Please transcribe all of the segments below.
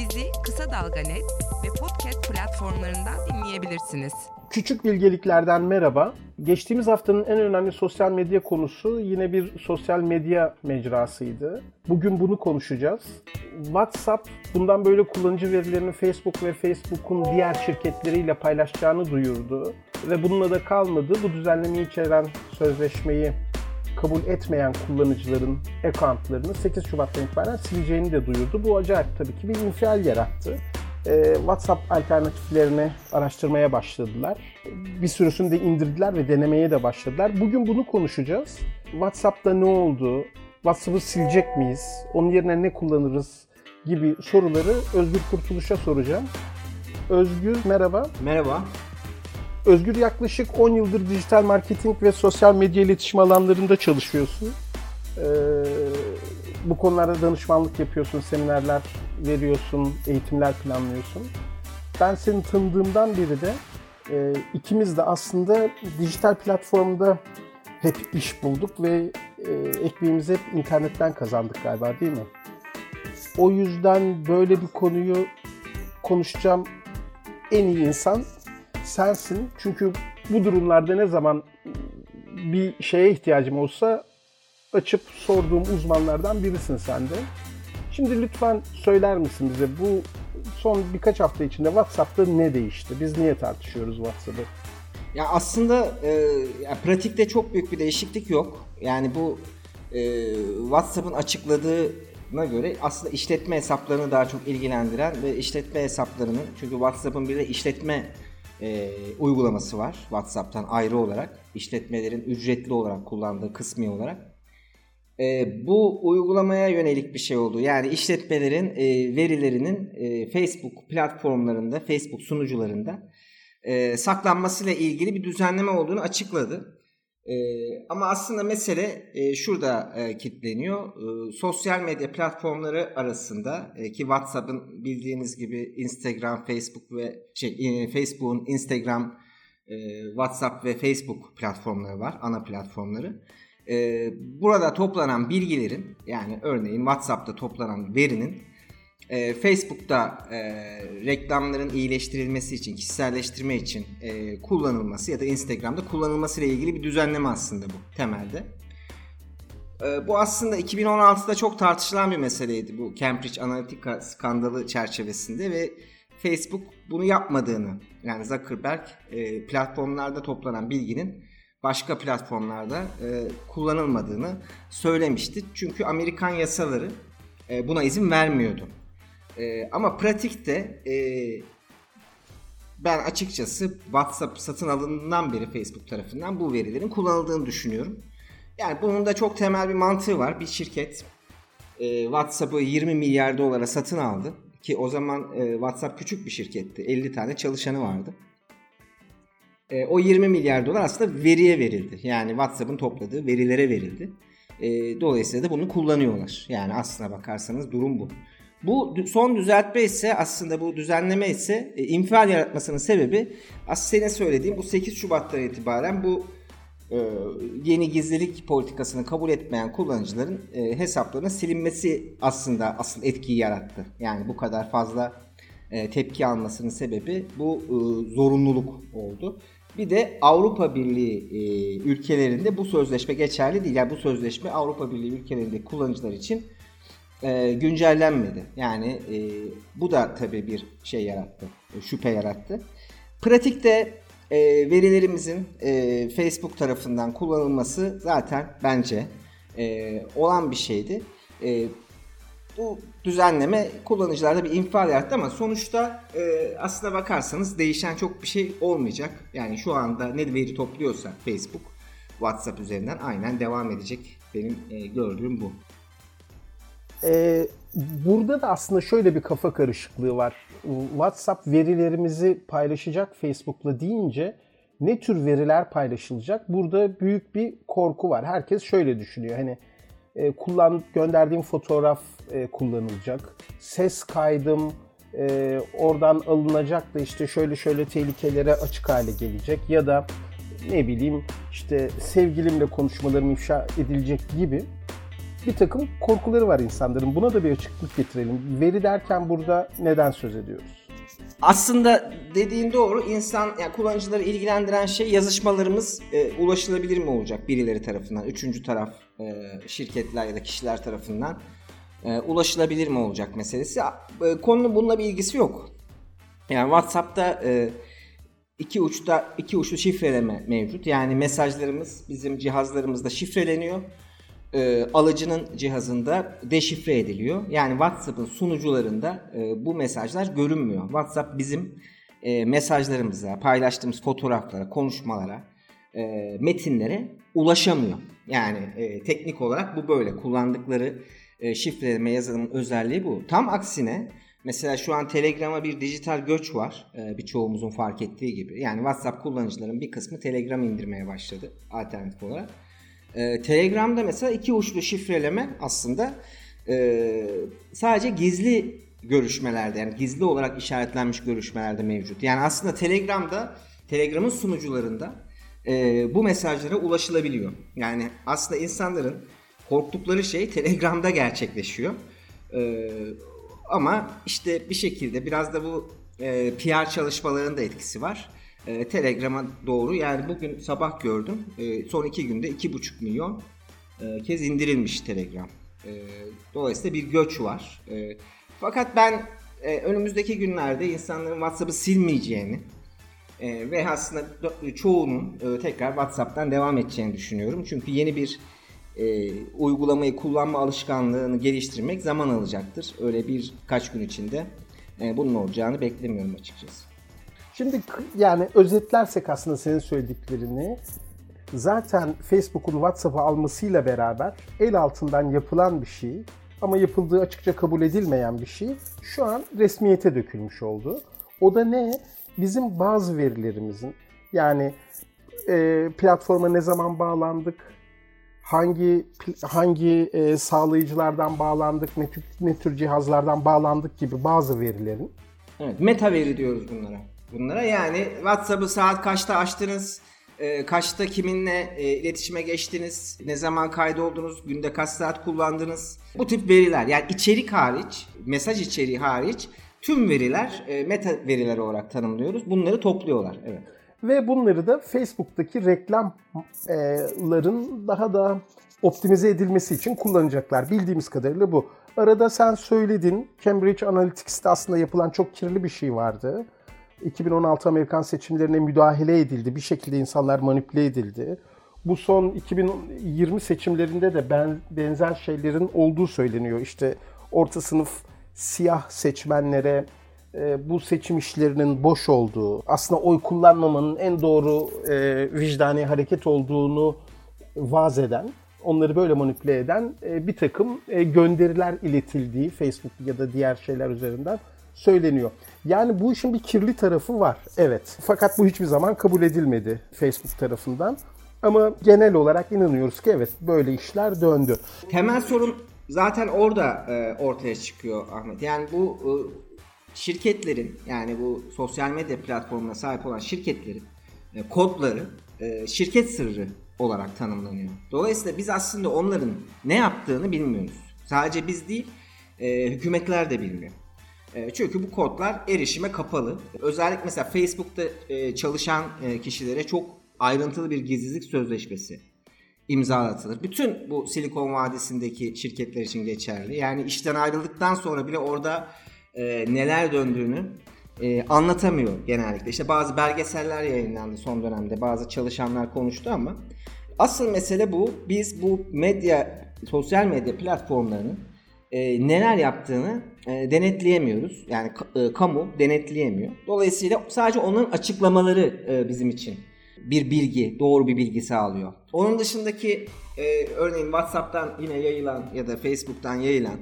Bizi Kısa Dalga Net ve podcast platformlarından dinleyebilirsiniz. Küçük bilgeliklerden merhaba. Geçtiğimiz haftanın en önemli sosyal medya konusu yine bir sosyal medya mecrasıydı. Bugün bunu konuşacağız. WhatsApp bundan böyle kullanıcı verilerini Facebook ve Facebook'un diğer şirketleriyle paylaşacağını duyurdu. Ve bununla da kalmadı. Bu düzenlemeyi içeren sözleşmeyi kabul etmeyen kullanıcıların accountlarını 8 Şubat'tan itibaren sileceğini de duyurdu. Bu acayip tabii ki bir infial yarattı. Ee, WhatsApp alternatiflerini araştırmaya başladılar. Bir sürüsünü de indirdiler ve denemeye de başladılar. Bugün bunu konuşacağız. WhatsApp'ta ne oldu? WhatsApp'ı silecek miyiz? Onun yerine ne kullanırız? gibi soruları Özgür Kurtuluş'a soracağım. Özgür merhaba. Merhaba. Özgür yaklaşık 10 yıldır dijital marketing ve sosyal medya iletişim alanlarında çalışıyorsun. Ee, bu konularda danışmanlık yapıyorsun, seminerler veriyorsun, eğitimler planlıyorsun. Ben seni tanıdığımdan beri de e, ikimiz de aslında dijital platformda hep iş bulduk ve e, ekmeğimizi hep internetten kazandık galiba değil mi? O yüzden böyle bir konuyu konuşacağım en iyi insan sensin. Çünkü bu durumlarda ne zaman bir şeye ihtiyacım olsa açıp sorduğum uzmanlardan birisin sen de. Şimdi lütfen söyler misin bize bu son birkaç hafta içinde WhatsApp'ta ne değişti? Biz niye tartışıyoruz WhatsApp'ı? Ya aslında e, ya pratikte çok büyük bir değişiklik yok. Yani bu e, WhatsApp'ın açıkladığına göre aslında işletme hesaplarını daha çok ilgilendiren ve işletme hesaplarının çünkü WhatsApp'ın bir de işletme e, uygulaması var WhatsApp'tan ayrı olarak işletmelerin ücretli olarak kullandığı kısmi olarak. E, bu uygulamaya yönelik bir şey oldu. Yani işletmelerin e, verilerinin e, Facebook platformlarında, Facebook sunucularında e, saklanmasıyla ilgili bir düzenleme olduğunu açıkladı. E, ama aslında mesele e, şurada e, kilitleniyor. E, sosyal medya platformları arasında e, ki WhatsApp'ın bildiğiniz gibi Instagram, Facebook ve şey e, Facebook'un Instagram, e, WhatsApp ve Facebook platformları var, ana platformları. E, burada toplanan bilgilerin yani örneğin WhatsApp'ta toplanan verinin e, Facebook'ta e, reklamların iyileştirilmesi için, kişiselleştirme için e, kullanılması ya da Instagram'da kullanılması ile ilgili bir düzenleme aslında bu temelde. E, bu aslında 2016'da çok tartışılan bir meseleydi bu Cambridge Analytica skandalı çerçevesinde ve Facebook bunu yapmadığını yani Zuckerberg e, platformlarda toplanan bilginin başka platformlarda e, kullanılmadığını söylemişti. Çünkü Amerikan yasaları e, buna izin vermiyordu. E, ama pratikte e, ben açıkçası WhatsApp satın alındığından beri Facebook tarafından bu verilerin kullanıldığını düşünüyorum. Yani bunun da çok temel bir mantığı var. Bir şirket e, WhatsApp'ı 20 milyar dolara satın aldı. Ki o zaman e, WhatsApp küçük bir şirketti. 50 tane çalışanı vardı. E, o 20 milyar dolar aslında veriye verildi. Yani WhatsApp'ın topladığı verilere verildi. E, dolayısıyla da bunu kullanıyorlar. Yani aslına bakarsanız durum bu. Bu son düzeltme ise aslında bu düzenleme ise e, infial yaratmasının sebebi aslında senin söylediğin bu 8 Şubat'tan itibaren bu e, yeni gizlilik politikasını kabul etmeyen kullanıcıların e, hesaplarının silinmesi aslında asıl etkiyi yarattı. Yani bu kadar fazla e, tepki almasının sebebi bu e, zorunluluk oldu. Bir de Avrupa Birliği e, ülkelerinde bu sözleşme geçerli değil. Yani bu sözleşme Avrupa Birliği ülkelerindeki kullanıcılar için e, güncellenmedi. Yani e, bu da tabii bir şey yarattı, e, şüphe yarattı. Pratikte e, verilerimizin e, Facebook tarafından kullanılması zaten bence e, olan bir şeydi. E, bu düzenleme kullanıcılarda bir infial yarattı ama sonuçta e, aslına bakarsanız değişen çok bir şey olmayacak. Yani şu anda ne veri topluyorsa Facebook WhatsApp üzerinden aynen devam edecek. Benim e, gördüğüm bu. Ee, burada da aslında şöyle bir kafa karışıklığı var. WhatsApp verilerimizi paylaşacak Facebook'la deyince ne tür veriler paylaşılacak? Burada büyük bir korku var. Herkes şöyle düşünüyor. Hani e, kullan gönderdiğim fotoğraf e, kullanılacak. Ses kaydım e, oradan alınacak da işte şöyle şöyle tehlikelere açık hale gelecek ya da ne bileyim işte sevgilimle konuşmalarım ifşa edilecek gibi bir takım korkuları var insanların. Buna da bir açıklık getirelim. Veri derken burada neden söz ediyoruz? Aslında dediğin doğru. İnsan, yani kullanıcıları ilgilendiren şey yazışmalarımız e, ulaşılabilir mi olacak birileri tarafından, üçüncü taraf, e, şirketler ya da kişiler tarafından e, ulaşılabilir mi olacak meselesi. E, konunun bununla bir ilgisi yok. Yani WhatsApp'ta e, iki uçta iki uçlu şifreleme mevcut. Yani mesajlarımız bizim cihazlarımızda şifreleniyor. E, alıcının cihazında deşifre ediliyor. Yani WhatsApp'ın sunucularında e, bu mesajlar görünmüyor. WhatsApp bizim e, mesajlarımıza, paylaştığımız fotoğraflara, konuşmalara, e, metinlere ulaşamıyor. Yani e, teknik olarak bu böyle. Kullandıkları e, şifreleme yazılımın özelliği bu. Tam aksine Mesela şu an Telegram'a bir dijital göç var. E, birçoğumuzun fark ettiği gibi. Yani WhatsApp kullanıcıların bir kısmı Telegram indirmeye başladı alternatif olarak. E, Telegram'da mesela iki uçlu şifreleme aslında e, sadece gizli görüşmelerde yani gizli olarak işaretlenmiş görüşmelerde mevcut. Yani aslında Telegram'da Telegram'ın sunucularında e, bu mesajlara ulaşılabiliyor. Yani aslında insanların korktukları şey Telegram'da gerçekleşiyor. E, ama işte bir şekilde biraz da bu e, PR çalışmalarının da etkisi var. E, Telegram'a doğru yani bugün sabah gördüm. E, son iki günde iki buçuk milyon e, kez indirilmiş Telegram. E, dolayısıyla bir göç var. E, fakat ben e, önümüzdeki günlerde insanların WhatsApp'ı silmeyeceğini e, ve aslında çoğunun e, tekrar WhatsApp'tan devam edeceğini düşünüyorum. Çünkü yeni bir e, uygulamayı kullanma alışkanlığını geliştirmek zaman alacaktır. Öyle bir kaç gün içinde e, bunun olacağını beklemiyorum açıkçası. Şimdi yani özetlersek aslında senin söylediklerini zaten Facebook'un WhatsApp'ı almasıyla beraber el altından yapılan bir şey ama yapıldığı açıkça kabul edilmeyen bir şey şu an resmiyete dökülmüş oldu. O da ne? Bizim bazı verilerimizin yani e, platforma ne zaman bağlandık, hangi hangi e, sağlayıcılardan bağlandık, ne tür, ne tür cihazlardan bağlandık gibi bazı verilerin. Evet, meta veri diyoruz bunlara. Bunlara yani WhatsApp'ı saat kaçta açtınız, e, kaçta kiminle e, iletişime geçtiniz, ne zaman kaydoldunuz, günde kaç saat kullandınız. Bu tip veriler yani içerik hariç, mesaj içeriği hariç tüm veriler e, meta veriler olarak tanımlıyoruz. Bunları topluyorlar. Evet. Ve bunları da Facebook'taki reklamların daha da optimize edilmesi için kullanacaklar. Bildiğimiz kadarıyla bu. Arada sen söyledin, Cambridge Analytics'te aslında yapılan çok kirli bir şey vardı. 2016 Amerikan seçimlerine müdahale edildi. Bir şekilde insanlar manipüle edildi. Bu son 2020 seçimlerinde de benzer şeylerin olduğu söyleniyor. İşte orta sınıf siyah seçmenlere e, bu seçim işlerinin boş olduğu, aslında oy kullanmamanın en doğru e, vicdani hareket olduğunu vaz eden, onları böyle manipüle eden e, bir takım gönderiler iletildiği Facebook ya da diğer şeyler üzerinden söyleniyor. Yani bu işin bir kirli tarafı var. Evet. Fakat bu hiçbir zaman kabul edilmedi Facebook tarafından. Ama genel olarak inanıyoruz ki evet böyle işler döndü. Temel sorun zaten orada e, ortaya çıkıyor Ahmet. Yani bu e, şirketlerin yani bu sosyal medya platformuna sahip olan şirketlerin e, kodları e, şirket sırrı olarak tanımlanıyor. Dolayısıyla biz aslında onların ne yaptığını bilmiyoruz. Sadece biz değil, e, hükümetler de bilmiyor. E, çünkü bu kodlar erişime kapalı. Özellikle mesela Facebook'ta e, çalışan e, kişilere çok ayrıntılı bir gizlilik sözleşmesi imzalatılır. Bütün bu Silikon Vadisi'ndeki şirketler için geçerli. Yani işten ayrıldıktan sonra bile orada neler döndüğünü anlatamıyor genellikle. İşte bazı belgeseller yayınlandı son dönemde. Bazı çalışanlar konuştu ama asıl mesele bu. Biz bu medya, sosyal medya platformlarının e, neler yaptığını e, denetleyemiyoruz. Yani e, kamu denetleyemiyor. Dolayısıyla sadece onun açıklamaları e, bizim için bir bilgi, doğru bir bilgi sağlıyor. Onun dışındaki e, örneğin WhatsApp'tan yine yayılan ya da Facebook'tan yayılan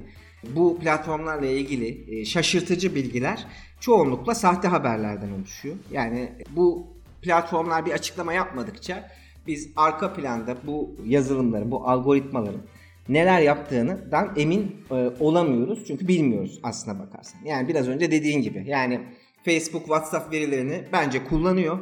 bu platformlarla ilgili e, şaşırtıcı bilgiler çoğunlukla sahte haberlerden oluşuyor. Yani bu platformlar bir açıklama yapmadıkça biz arka planda bu yazılımların, bu algoritmaların neler yaptığından emin e, olamıyoruz. Çünkü bilmiyoruz aslına bakarsan. Yani biraz önce dediğin gibi. Yani Facebook, WhatsApp verilerini bence kullanıyor.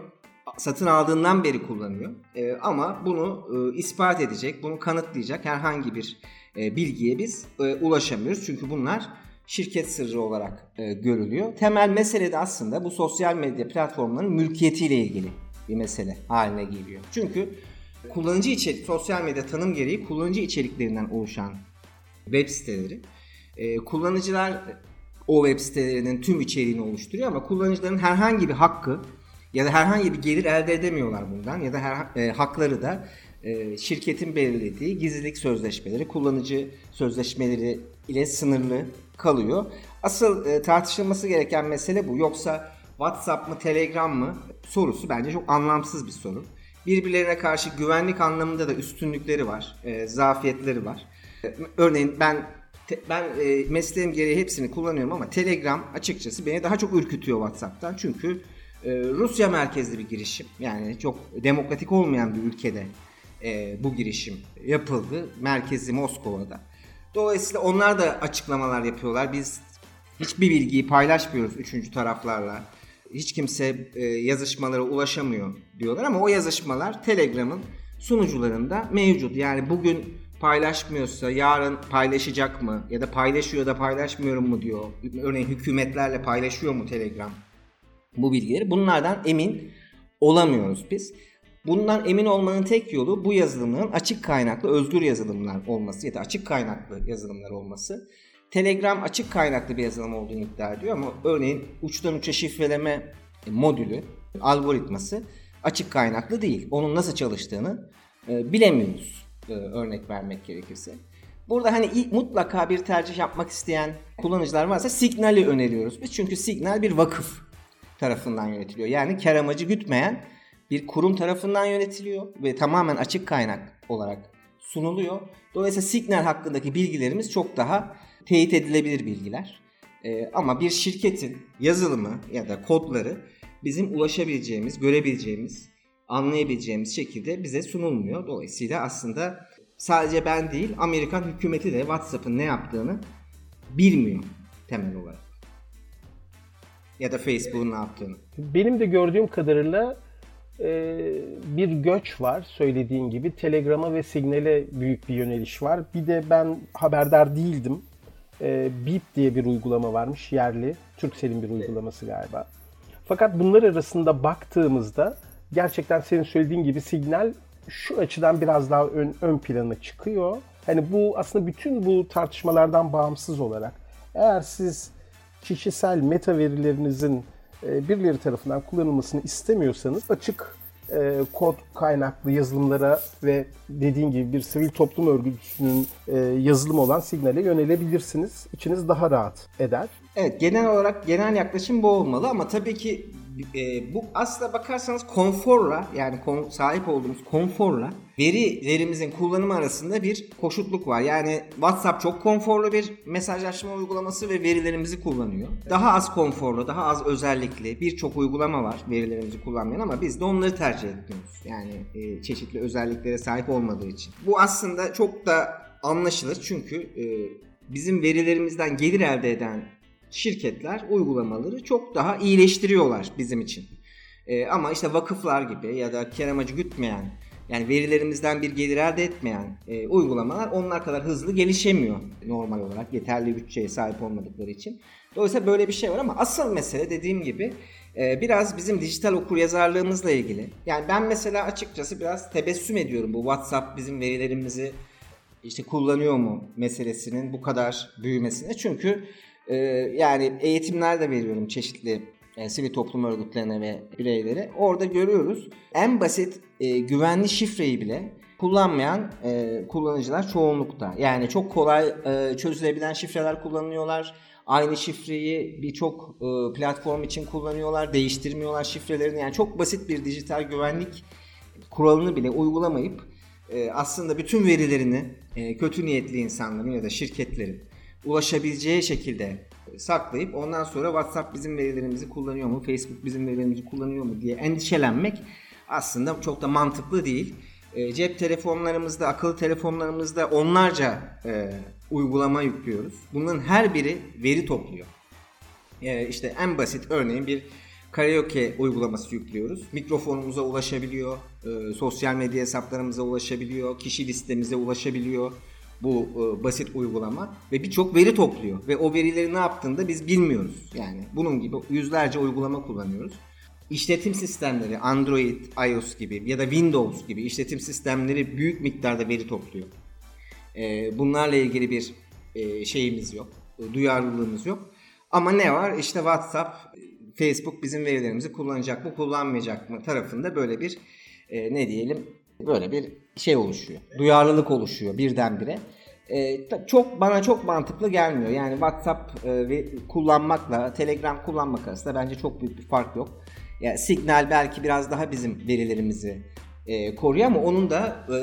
Satın aldığından beri kullanıyor. E, ama bunu e, ispat edecek, bunu kanıtlayacak herhangi bir e, bilgiye biz e, ulaşamıyoruz. Çünkü bunlar şirket sırrı olarak e, görülüyor. Temel mesele de aslında bu sosyal medya platformlarının mülkiyetiyle ilgili bir mesele haline geliyor. Çünkü kullanıcı içerik, sosyal medya tanım gereği kullanıcı içeriklerinden oluşan web siteleri. E, kullanıcılar o web sitelerinin tüm içeriğini oluşturuyor ama kullanıcıların herhangi bir hakkı ya da herhangi bir gelir elde edemiyorlar bundan ya da her, e, hakları da e, şirketin belirlediği gizlilik sözleşmeleri, kullanıcı sözleşmeleri ile sınırlı kalıyor. Asıl e, tartışılması gereken mesele bu. Yoksa WhatsApp mı, Telegram mı sorusu bence çok anlamsız bir soru. Birbirlerine karşı güvenlik anlamında da üstünlükleri var, e, zafiyetleri var. E, örneğin ben te, ben e, mesleğim gereği hepsini kullanıyorum ama Telegram açıkçası beni daha çok ürkütüyor WhatsApp'tan. Çünkü e, Rusya merkezli bir girişim. Yani çok demokratik olmayan bir ülkede e, bu girişim yapıldı. Merkezi Moskova'da. Dolayısıyla onlar da açıklamalar yapıyorlar. Biz hiçbir bilgiyi paylaşmıyoruz üçüncü taraflarla. Hiç kimse e, yazışmalara ulaşamıyor diyorlar ama o yazışmalar Telegram'ın sunucularında mevcut. Yani bugün paylaşmıyorsa yarın paylaşacak mı ya da paylaşıyor da paylaşmıyorum mu diyor. Örneğin hükümetlerle paylaşıyor mu Telegram bu bilgileri. Bunlardan emin olamıyoruz biz. Bundan emin olmanın tek yolu bu yazılımların açık kaynaklı özgür yazılımlar olması ya da açık kaynaklı yazılımlar olması. Telegram açık kaynaklı bir yazılım olduğunu iddia ediyor ama örneğin uçtan uça şifreleme modülü, algoritması açık kaynaklı değil. Onun nasıl çalıştığını e, bilemiyoruz e, örnek vermek gerekirse. Burada hani mutlaka bir tercih yapmak isteyen kullanıcılar varsa Signal'i öneriyoruz biz. Çünkü Signal bir vakıf tarafından yönetiliyor. Yani kar amacı gütmeyen bir kurum tarafından yönetiliyor ve tamamen açık kaynak olarak sunuluyor. Dolayısıyla Signal hakkındaki bilgilerimiz çok daha teyit edilebilir bilgiler. Ee, ama bir şirketin yazılımı ya da kodları bizim ulaşabileceğimiz, görebileceğimiz, anlayabileceğimiz şekilde bize sunulmuyor. Dolayısıyla aslında sadece ben değil Amerikan hükümeti de WhatsApp'ın ne yaptığını bilmiyor temel olarak. Ya da Facebook'un ne yaptığını. Benim de gördüğüm kadarıyla e, bir göç var söylediğin gibi. Telegram'a ve Signal'e büyük bir yöneliş var. Bir de ben haberdar değildim. E, Beep diye bir uygulama varmış yerli. Turkcell'in bir uygulaması galiba. Fakat bunlar arasında baktığımızda gerçekten senin söylediğin gibi Signal şu açıdan biraz daha ön, ön plana çıkıyor. Hani bu aslında bütün bu tartışmalardan bağımsız olarak eğer siz kişisel meta verilerinizin e, birileri tarafından kullanılmasını istemiyorsanız açık e, kod kaynaklı yazılımlara ve dediğin gibi bir sivil toplum örgütünün e, yazılımı olan Signal'e yönelebilirsiniz. İçiniz daha rahat eder. Evet genel olarak genel yaklaşım bu olmalı ama tabii ki e, bu aslına bakarsanız konforla yani kon, sahip olduğumuz konforla verilerimizin kullanımı arasında bir koşutluk var. Yani WhatsApp çok konforlu bir mesajlaşma uygulaması ve verilerimizi kullanıyor. Daha az konforlu, daha az özellikli birçok uygulama var verilerimizi kullanmayan ama biz de onları tercih etmiyoruz. Yani e, çeşitli özelliklere sahip olmadığı için. Bu aslında çok da anlaşılır çünkü e, bizim verilerimizden gelir elde eden şirketler uygulamaları çok daha iyileştiriyorlar bizim için. E, ama işte vakıflar gibi ya da kar amacı gütmeyen yani verilerimizden bir gelir elde etmeyen e, uygulamalar onlar kadar hızlı gelişemiyor normal olarak yeterli bütçeye sahip olmadıkları için. Dolayısıyla böyle bir şey var ama asıl mesele dediğim gibi e, biraz bizim dijital okur yazarlığımızla ilgili. Yani ben mesela açıkçası biraz tebessüm ediyorum bu WhatsApp bizim verilerimizi işte kullanıyor mu meselesinin bu kadar büyümesine. Çünkü ee, yani eğitimler de veriyorum çeşitli yani e, sivil toplum örgütlerine ve bireylere. Orada görüyoruz en basit e, güvenli şifreyi bile kullanmayan e, kullanıcılar çoğunlukta. Yani çok kolay e, çözülebilen şifreler kullanıyorlar. Aynı şifreyi birçok e, platform için kullanıyorlar. Değiştirmiyorlar şifrelerini. Yani çok basit bir dijital güvenlik kuralını bile uygulamayıp e, aslında bütün verilerini e, kötü niyetli insanların ya da şirketlerin ulaşabileceği şekilde saklayıp ondan sonra WhatsApp bizim verilerimizi kullanıyor mu, Facebook bizim verilerimizi kullanıyor mu diye endişelenmek aslında çok da mantıklı değil. E, cep telefonlarımızda, akıllı telefonlarımızda onlarca e, uygulama yüklüyoruz. Bunların her biri veri topluyor. E, işte en basit örneğin bir karaoke uygulaması yüklüyoruz. Mikrofonumuza ulaşabiliyor, e, sosyal medya hesaplarımıza ulaşabiliyor, kişi listemize ulaşabiliyor bu e, basit uygulama ve birçok veri topluyor ve o verileri ne yaptığını da biz bilmiyoruz. Yani bunun gibi yüzlerce uygulama kullanıyoruz. İşletim sistemleri Android, iOS gibi ya da Windows gibi işletim sistemleri büyük miktarda veri topluyor. E, bunlarla ilgili bir e, şeyimiz yok, e, duyarlılığımız yok. Ama ne var? İşte WhatsApp, Facebook bizim verilerimizi kullanacak mı, kullanmayacak mı tarafında böyle bir e, ne diyelim böyle bir şey oluşuyor. Duyarlılık oluşuyor birdenbire. E, çok bana çok mantıklı gelmiyor. Yani WhatsApp e, ve kullanmakla Telegram kullanmak arasında bence çok büyük bir fark yok. Yani Signal belki biraz daha bizim verilerimizi e, koruyor ama onun da e,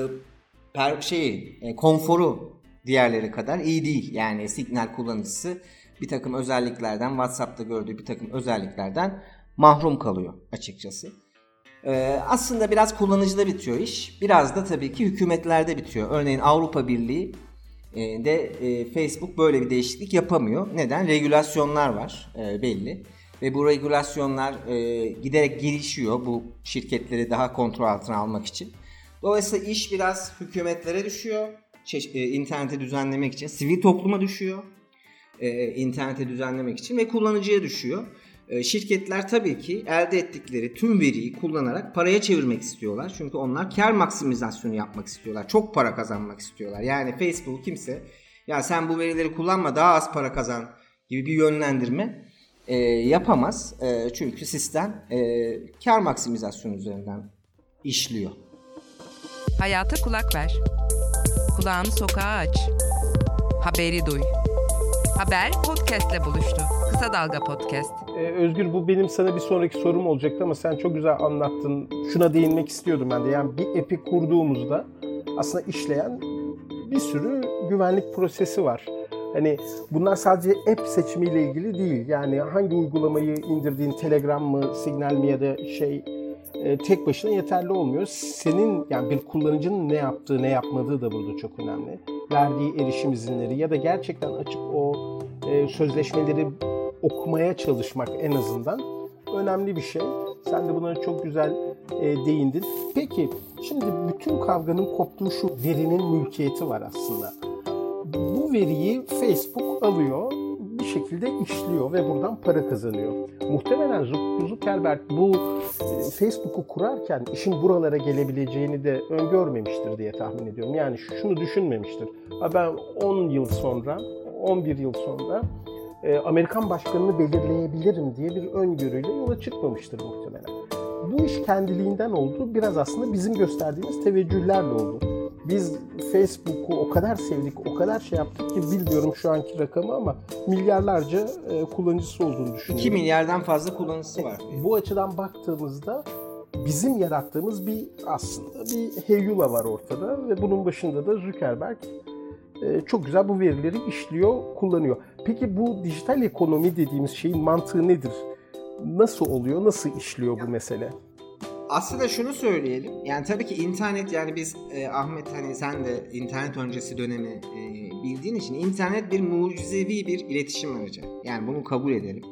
per, şeyi e, konforu diğerleri kadar iyi değil. Yani Signal kullanıcısı bir takım özelliklerden WhatsApp'ta gördüğü bir takım özelliklerden mahrum kalıyor açıkçası. Ee, aslında biraz kullanıcıda bitiyor iş. Biraz da tabii ki hükümetlerde bitiyor. Örneğin Avrupa Birliği e, de e, Facebook böyle bir değişiklik yapamıyor. Neden? Regülasyonlar var e, belli. Ve bu regülasyonlar e, giderek gelişiyor bu şirketleri daha kontrol altına almak için. Dolayısıyla iş biraz hükümetlere düşüyor. Çeş- e, interneti düzenlemek için. Sivil topluma düşüyor. E, internete düzenlemek için ve kullanıcıya düşüyor. E, şirketler tabii ki elde ettikleri tüm veriyi kullanarak paraya çevirmek istiyorlar. Çünkü onlar kar maksimizasyonu yapmak istiyorlar. Çok para kazanmak istiyorlar. Yani Facebook kimse ya sen bu verileri kullanma daha az para kazan gibi bir yönlendirme e, yapamaz. E, çünkü sistem e, kar maksimizasyonu üzerinden işliyor. Hayata kulak ver. Kulağını sokağa aç. Haberi duy. Haber podcastle buluştu. Kısa Dalga Podcast. Ee, Özgür bu benim sana bir sonraki sorum olacaktı ama sen çok güzel anlattın. Şuna değinmek istiyordum ben de. Yani bir app'i kurduğumuzda aslında işleyen bir sürü güvenlik prosesi var. Hani bunlar sadece app seçimiyle ilgili değil. Yani hangi uygulamayı indirdiğin Telegram mı, Signal mi ya da şey e, tek başına yeterli olmuyor. Senin yani bir kullanıcının ne yaptığı, ne yapmadığı da burada çok önemli. Verdiği erişim izinleri ya da gerçekten açıp o e, sözleşmeleri okumaya çalışmak en azından önemli bir şey. Sen de buna çok güzel e, değindin. Peki şimdi bütün kavganın koptuğu şu verinin mülkiyeti var aslında. Bu veriyi Facebook alıyor, bir şekilde işliyor ve buradan para kazanıyor. Muhtemelen Zuckerberg bu e, Facebook'u kurarken işin buralara gelebileceğini de öngörmemiştir diye tahmin ediyorum. Yani şunu düşünmemiştir. Ben 10 yıl sonra, 11 yıl sonra e, Amerikan başkanını belirleyebilirim diye bir öngörüyle yola çıkmamıştır muhtemelen. Bu iş kendiliğinden oldu. Biraz aslında bizim gösterdiğimiz teveccühlerle oldu. Biz Facebook'u o kadar sevdik, o kadar şey yaptık ki bilmiyorum şu anki rakamı ama milyarlarca e, kullanıcısı olduğunu düşünüyorum. 2 milyardan fazla kullanıcısı var. Bu açıdan baktığımızda bizim yarattığımız bir aslında bir heyula var ortada ve bunun başında da Zuckerberg e, çok güzel bu verileri işliyor, kullanıyor. Peki bu dijital ekonomi dediğimiz şeyin mantığı nedir? Nasıl oluyor, nasıl işliyor bu mesele? Aslında şunu söyleyelim. Yani tabii ki internet yani biz e, Ahmet hani sen de internet öncesi dönemi e, bildiğin için internet bir mucizevi bir iletişim aracı. Yani bunu kabul edelim.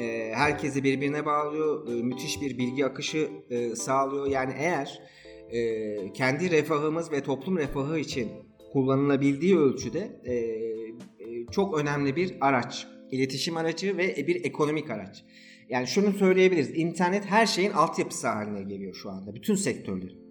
E, herkesi birbirine bağlıyor. E, müthiş bir bilgi akışı e, sağlıyor. Yani eğer e, kendi refahımız ve toplum refahı için kullanılabildiği ölçüde e, e, çok önemli bir araç. İletişim aracı ve bir ekonomik araç. Yani şunu söyleyebiliriz. İnternet her şeyin altyapısı haline geliyor şu anda. Bütün sektörlerin.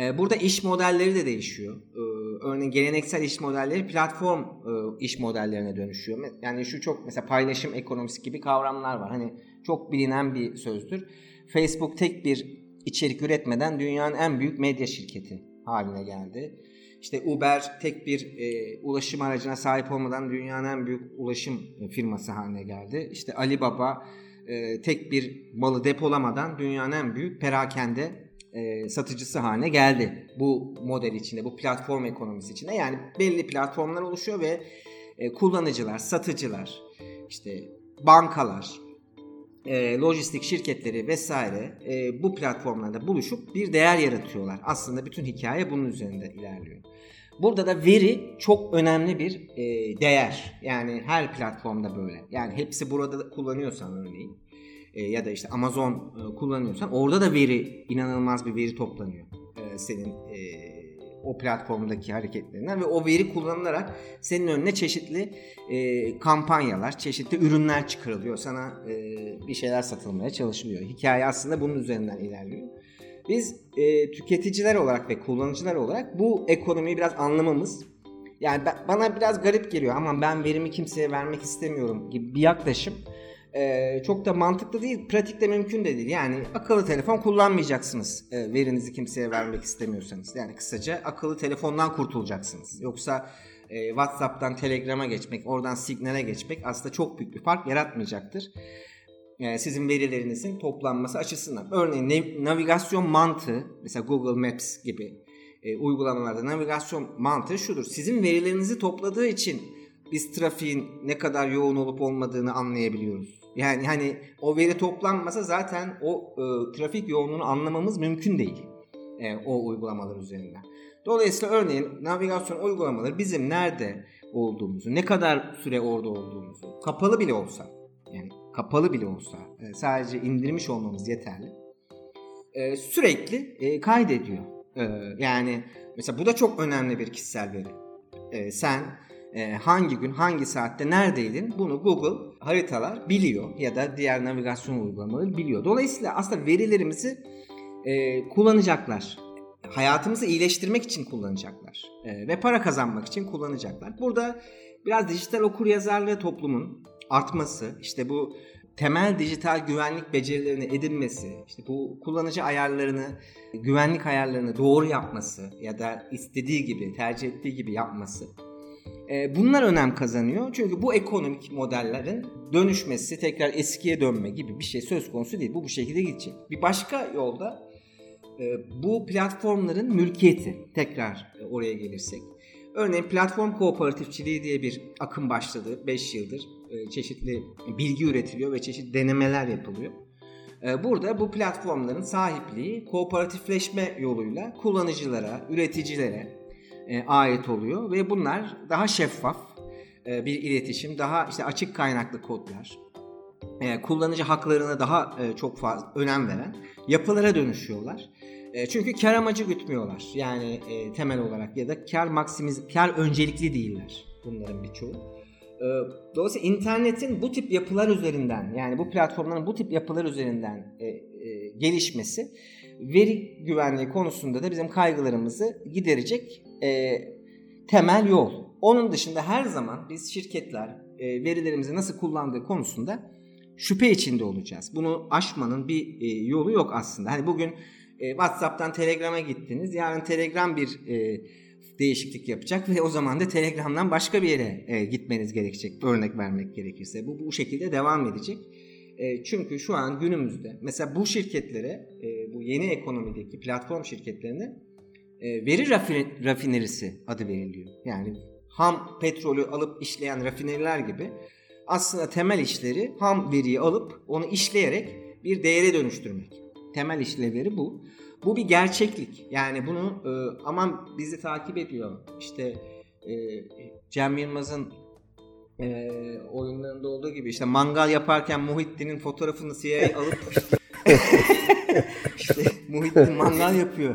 Ee, burada iş modelleri de değişiyor. Ee, örneğin geleneksel iş modelleri platform e, iş modellerine dönüşüyor. Yani şu çok mesela paylaşım ekonomisi gibi kavramlar var. Hani çok bilinen bir sözdür. Facebook tek bir içerik üretmeden dünyanın en büyük medya şirketi haline geldi. İşte Uber tek bir e, ulaşım aracına sahip olmadan dünyanın en büyük ulaşım firması haline geldi. İşte Alibaba e, tek bir malı depolamadan dünyanın en büyük perakende e, satıcısı haline geldi. Bu model içinde, bu platform ekonomisi içinde. Yani belli platformlar oluşuyor ve e, kullanıcılar, satıcılar, işte bankalar, e, lojistik şirketleri vesaire e, bu platformlarda buluşup bir değer yaratıyorlar. Aslında bütün hikaye bunun üzerinde ilerliyor. Burada da veri çok önemli bir e, değer. Yani her platformda böyle. Yani hepsi burada kullanıyorsan örneğin e, ya da işte Amazon e, kullanıyorsan orada da veri inanılmaz bir veri toplanıyor. E, senin e, o platformdaki hareketlerinden ve o veri kullanılarak senin önüne çeşitli e, kampanyalar, çeşitli ürünler çıkarılıyor. Sana e, bir şeyler satılmaya çalışılıyor. Hikaye aslında bunun üzerinden ilerliyor. Biz e, tüketiciler olarak ve kullanıcılar olarak bu ekonomiyi biraz anlamamız yani ben, bana biraz garip geliyor ama ben verimi kimseye vermek istemiyorum gibi bir yaklaşım e, çok da mantıklı değil, pratikte mümkün de değil. Yani akıllı telefon kullanmayacaksınız e, verinizi kimseye vermek istemiyorsanız. Yani kısaca akıllı telefondan kurtulacaksınız. Yoksa e, WhatsApp'tan Telegram'a geçmek, oradan Signal'e geçmek aslında çok büyük bir fark yaratmayacaktır. Yani sizin verilerinizin toplanması açısından. Örneğin nav- navigasyon mantığı, mesela Google Maps gibi e, uygulamalarda navigasyon mantığı şudur. Sizin verilerinizi topladığı için biz trafiğin ne kadar yoğun olup olmadığını anlayabiliyoruz. Yani hani o veri toplanmasa zaten o e, trafik yoğunluğunu anlamamız mümkün değil. E, o uygulamalar üzerinden. Dolayısıyla örneğin navigasyon uygulamaları bizim nerede olduğumuzu, ne kadar süre orada olduğumuzu, kapalı bile olsa, yani kapalı bile olsa e, sadece indirmiş olmamız yeterli. E, sürekli e, kaydediyor. E, yani mesela bu da çok önemli bir kişisel veri. E, sen e, hangi gün hangi saatte neredeydin bunu Google haritalar biliyor ya da diğer navigasyon uygulamaları biliyor. Dolayısıyla aslında verilerimizi e, kullanacaklar. Hayatımızı iyileştirmek için kullanacaklar e, ve para kazanmak için kullanacaklar. Burada biraz dijital okur yazarlığı toplumun artması, işte bu temel dijital güvenlik becerilerini edinmesi, işte bu kullanıcı ayarlarını, güvenlik ayarlarını doğru yapması ya da istediği gibi, tercih ettiği gibi yapması e, bunlar önem kazanıyor. Çünkü bu ekonomik modellerin dönüşmesi, tekrar eskiye dönme gibi bir şey söz konusu değil. Bu bu şekilde gidecek. Bir başka yolda e, bu platformların mülkiyeti. Tekrar oraya gelirsek. Örneğin platform kooperatifçiliği diye bir akım başladı 5 yıldır. Çeşitli bilgi üretiliyor ve çeşitli denemeler yapılıyor. Burada bu platformların sahipliği kooperatifleşme yoluyla kullanıcılara, üreticilere, e, ait oluyor ve bunlar daha şeffaf e, bir iletişim, daha işte açık kaynaklı kodlar, e, kullanıcı haklarına daha e, çok fazla önem veren yapılara dönüşüyorlar. E, çünkü kar amacı gütmüyorlar. Yani e, temel olarak ya da kar maksimiz kar öncelikli değiller bunların birçoğu. E, dolayısıyla internetin bu tip yapılar üzerinden yani bu platformların bu tip yapılar üzerinden e, e, gelişmesi veri güvenliği konusunda da bizim kaygılarımızı giderecek e, temel yol. Onun dışında her zaman biz şirketler e, verilerimizi nasıl kullandığı konusunda şüphe içinde olacağız. Bunu aşmanın bir e, yolu yok aslında. Hani bugün e, WhatsApp'tan Telegram'a gittiniz. Yarın Telegram bir e, değişiklik yapacak ve o zaman da Telegram'dan başka bir yere e, gitmeniz gerekecek. Örnek vermek gerekirse. Bu bu şekilde devam edecek. E, çünkü şu an günümüzde mesela bu şirketlere, e, bu yeni ekonomideki platform şirketlerine e, veri rafin, rafinerisi adı veriliyor. Yani ham petrolü alıp işleyen rafineriler gibi aslında temel işleri ham veriyi alıp onu işleyerek bir değere dönüştürmek. Temel işlevleri bu. Bu bir gerçeklik. Yani bunu e, aman bizi takip ediyor. İşte e, Cem Yılmaz'ın e, oyunlarında olduğu gibi işte mangal yaparken Muhittin'in fotoğrafını CIA alıp işte Muhittin mangal yapıyor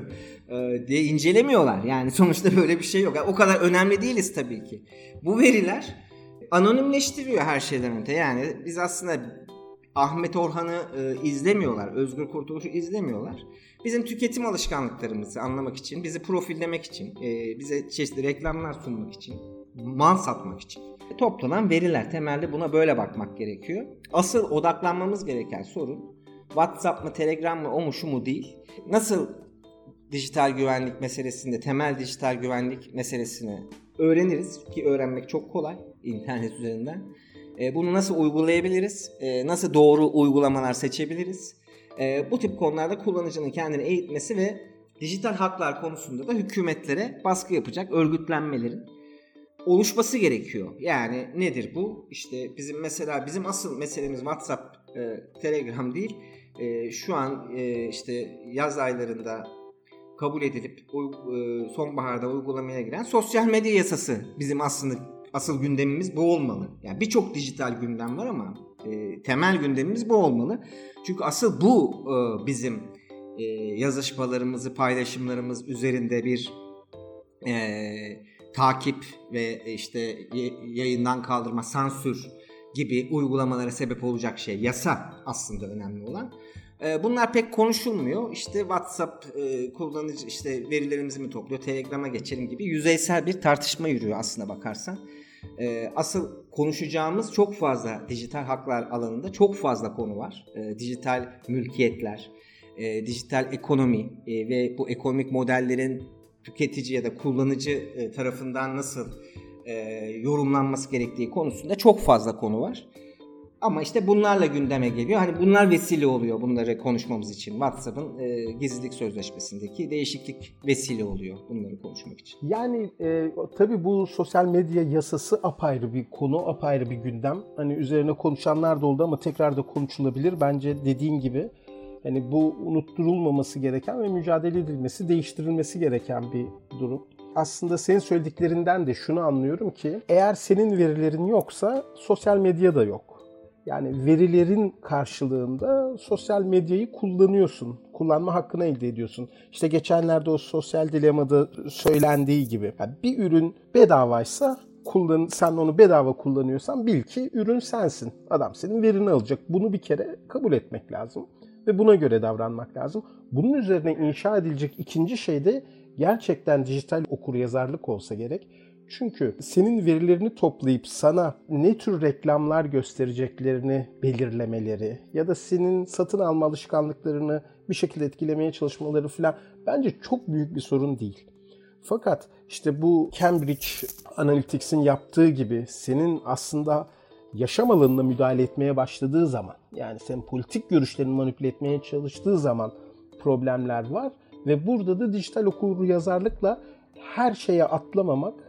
e, diye incelemiyorlar. Yani sonuçta böyle bir şey yok. Yani o kadar önemli değiliz tabii ki. Bu veriler anonimleştiriyor her şeyden öte. Yani biz aslında Ahmet Orhan'ı e, izlemiyorlar. Özgür Kurtuluş'u izlemiyorlar. Bizim tüketim alışkanlıklarımızı anlamak için, bizi profillemek için, e, bize çeşitli reklamlar sunmak için, mal satmak için toplanan veriler. Temelde buna böyle bakmak gerekiyor. Asıl odaklanmamız gereken sorun WhatsApp mı, Telegram mı, o mu, şu mu değil. Nasıl dijital güvenlik meselesinde, temel dijital güvenlik meselesini öğreniriz ki öğrenmek çok kolay internet üzerinden. E, bunu nasıl uygulayabiliriz? E, nasıl doğru uygulamalar seçebiliriz? E, bu tip konularda kullanıcının kendini eğitmesi ve dijital haklar konusunda da hükümetlere baskı yapacak örgütlenmelerin oluşması gerekiyor. Yani nedir bu? İşte bizim mesela bizim asıl meselemiz WhatsApp, Telegram değil. Şu an işte yaz aylarında kabul edilip sonbaharda uygulamaya giren sosyal medya yasası bizim aslında asıl gündemimiz bu olmalı. Yani birçok dijital gündem var ama e, temel gündemimiz bu olmalı. Çünkü asıl bu e, bizim e, yazışmalarımızı, paylaşımlarımız üzerinde bir e, takip ve işte yayından kaldırma, sansür gibi uygulamalara sebep olacak şey. Yasa aslında önemli olan. E, bunlar pek konuşulmuyor. İşte WhatsApp e, kullanıcı işte verilerimizi mi topluyor, Telegram'a geçelim gibi yüzeysel bir tartışma yürüyor aslına bakarsan. E, asıl konuşacağımız çok fazla dijital haklar alanında çok fazla konu var. Dijital mülkiyetler, dijital ekonomi ve bu ekonomik modellerin tüketici ya da kullanıcı tarafından nasıl yorumlanması gerektiği konusunda çok fazla konu var. Ama işte bunlarla gündeme geliyor. Hani bunlar vesile oluyor bunları konuşmamız için. WhatsApp'ın e, gizlilik sözleşmesindeki değişiklik vesile oluyor bunları konuşmak için. Yani e, tabii bu sosyal medya yasası apayrı bir konu, apayrı bir gündem. Hani üzerine konuşanlar da oldu ama tekrar da konuşulabilir. Bence dediğin gibi hani bu unutturulmaması gereken ve mücadele edilmesi, değiştirilmesi gereken bir durum aslında senin söylediklerinden de şunu anlıyorum ki eğer senin verilerin yoksa sosyal medya da yok. Yani verilerin karşılığında sosyal medyayı kullanıyorsun. Kullanma hakkını elde ediyorsun. İşte geçenlerde o sosyal dilemada söylendiği gibi. Yani bir ürün bedavaysa kullan, sen onu bedava kullanıyorsan bil ki ürün sensin. Adam senin verini alacak. Bunu bir kere kabul etmek lazım. Ve buna göre davranmak lazım. Bunun üzerine inşa edilecek ikinci şey de gerçekten dijital okur yazarlık olsa gerek. Çünkü senin verilerini toplayıp sana ne tür reklamlar göstereceklerini belirlemeleri ya da senin satın alma alışkanlıklarını bir şekilde etkilemeye çalışmaları falan bence çok büyük bir sorun değil. Fakat işte bu Cambridge Analytics'in yaptığı gibi senin aslında yaşam alanına müdahale etmeye başladığı zaman yani senin politik görüşlerini manipüle etmeye çalıştığı zaman problemler var ve burada da dijital okur yazarlıkla her şeye atlamamak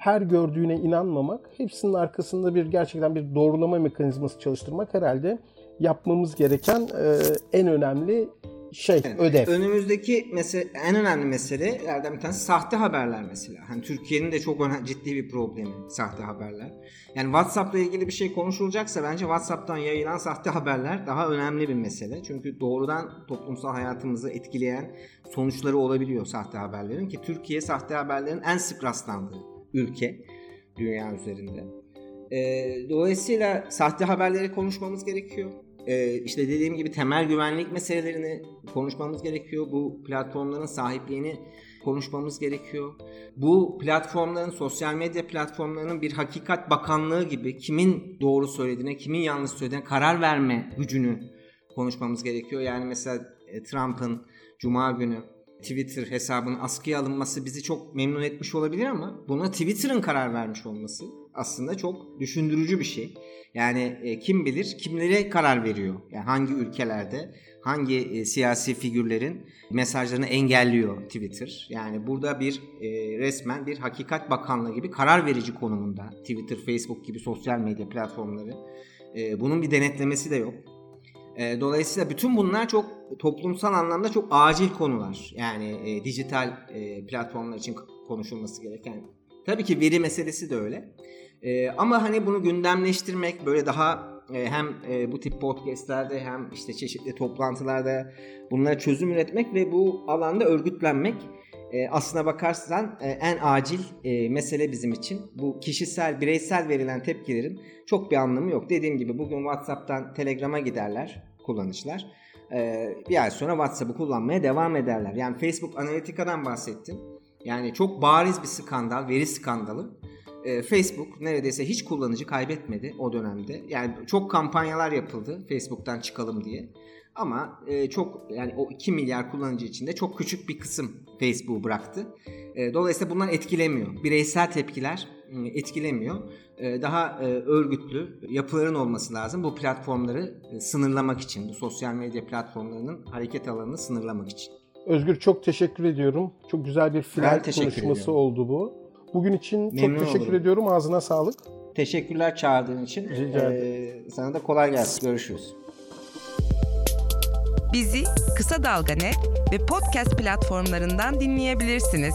her gördüğüne inanmamak, hepsinin arkasında bir gerçekten bir doğrulama mekanizması çalıştırmak herhalde yapmamız gereken e, en önemli şey, evet. ödev. Önümüzdeki mesele, en önemli meselelerden bir tanesi sahte haberler mesela. Hani Türkiye'nin de çok önemli, ciddi bir problemi sahte haberler. Yani WhatsApp'la ilgili bir şey konuşulacaksa bence WhatsApp'tan yayılan sahte haberler daha önemli bir mesele. Çünkü doğrudan toplumsal hayatımızı etkileyen sonuçları olabiliyor sahte haberlerin ki Türkiye sahte haberlerin en sık rastlandığı ülke dünya üzerinde. E, dolayısıyla sahte haberleri konuşmamız gerekiyor. E, işte dediğim gibi temel güvenlik meselelerini konuşmamız gerekiyor. Bu platformların sahipliğini konuşmamız gerekiyor. Bu platformların, sosyal medya platformlarının bir hakikat bakanlığı gibi kimin doğru söylediğine, kimin yanlış söylediğine karar verme gücünü konuşmamız gerekiyor. Yani mesela e, Trump'ın Cuma günü Twitter hesabının askıya alınması bizi çok memnun etmiş olabilir ama buna Twitter'ın karar vermiş olması aslında çok düşündürücü bir şey. Yani e, kim bilir kimlere karar veriyor? Yani hangi ülkelerde hangi e, siyasi figürlerin mesajlarını engelliyor Twitter? Yani burada bir e, resmen bir hakikat bakanlığı gibi karar verici konumunda Twitter, Facebook gibi sosyal medya platformları. E, bunun bir denetlemesi de yok. E, dolayısıyla bütün bunlar çok toplumsal anlamda çok acil konular. Yani e, dijital e, platformlar için konuşulması gereken. Tabii ki veri meselesi de öyle. E, ama hani bunu gündemleştirmek böyle daha e, hem e, bu tip podcastlerde hem işte çeşitli toplantılarda bunlara çözüm üretmek ve bu alanda örgütlenmek e, aslına bakarsan e, en acil e, mesele bizim için. Bu kişisel, bireysel verilen tepkilerin çok bir anlamı yok. Dediğim gibi bugün WhatsApp'tan Telegram'a giderler kullanıcılar. E, bir ay sonra WhatsApp'ı kullanmaya devam ederler. Yani Facebook Analitika'dan bahsettim. Yani çok bariz bir skandal, veri skandalı. E, Facebook neredeyse hiç kullanıcı kaybetmedi o dönemde. Yani çok kampanyalar yapıldı Facebook'tan çıkalım diye. Ama e, çok yani o 2 milyar kullanıcı içinde çok küçük bir kısım Facebook'u bıraktı. E, dolayısıyla bunlar etkilemiyor. Bireysel tepkiler e, etkilemiyor. E, daha e, örgütlü yapıların olması lazım bu platformları e, sınırlamak için. Bu sosyal medya platformlarının hareket alanını sınırlamak için. Özgür çok teşekkür ediyorum. Çok güzel bir final konuşması ediyorum. oldu bu. Bugün için Memnun çok teşekkür olurum. ediyorum. Ağzına sağlık. Teşekkürler çağırdığın için. Rica Ee, sana da kolay gelsin. Görüşürüz. Bizi Kısa Dalga Net ve podcast platformlarından dinleyebilirsiniz.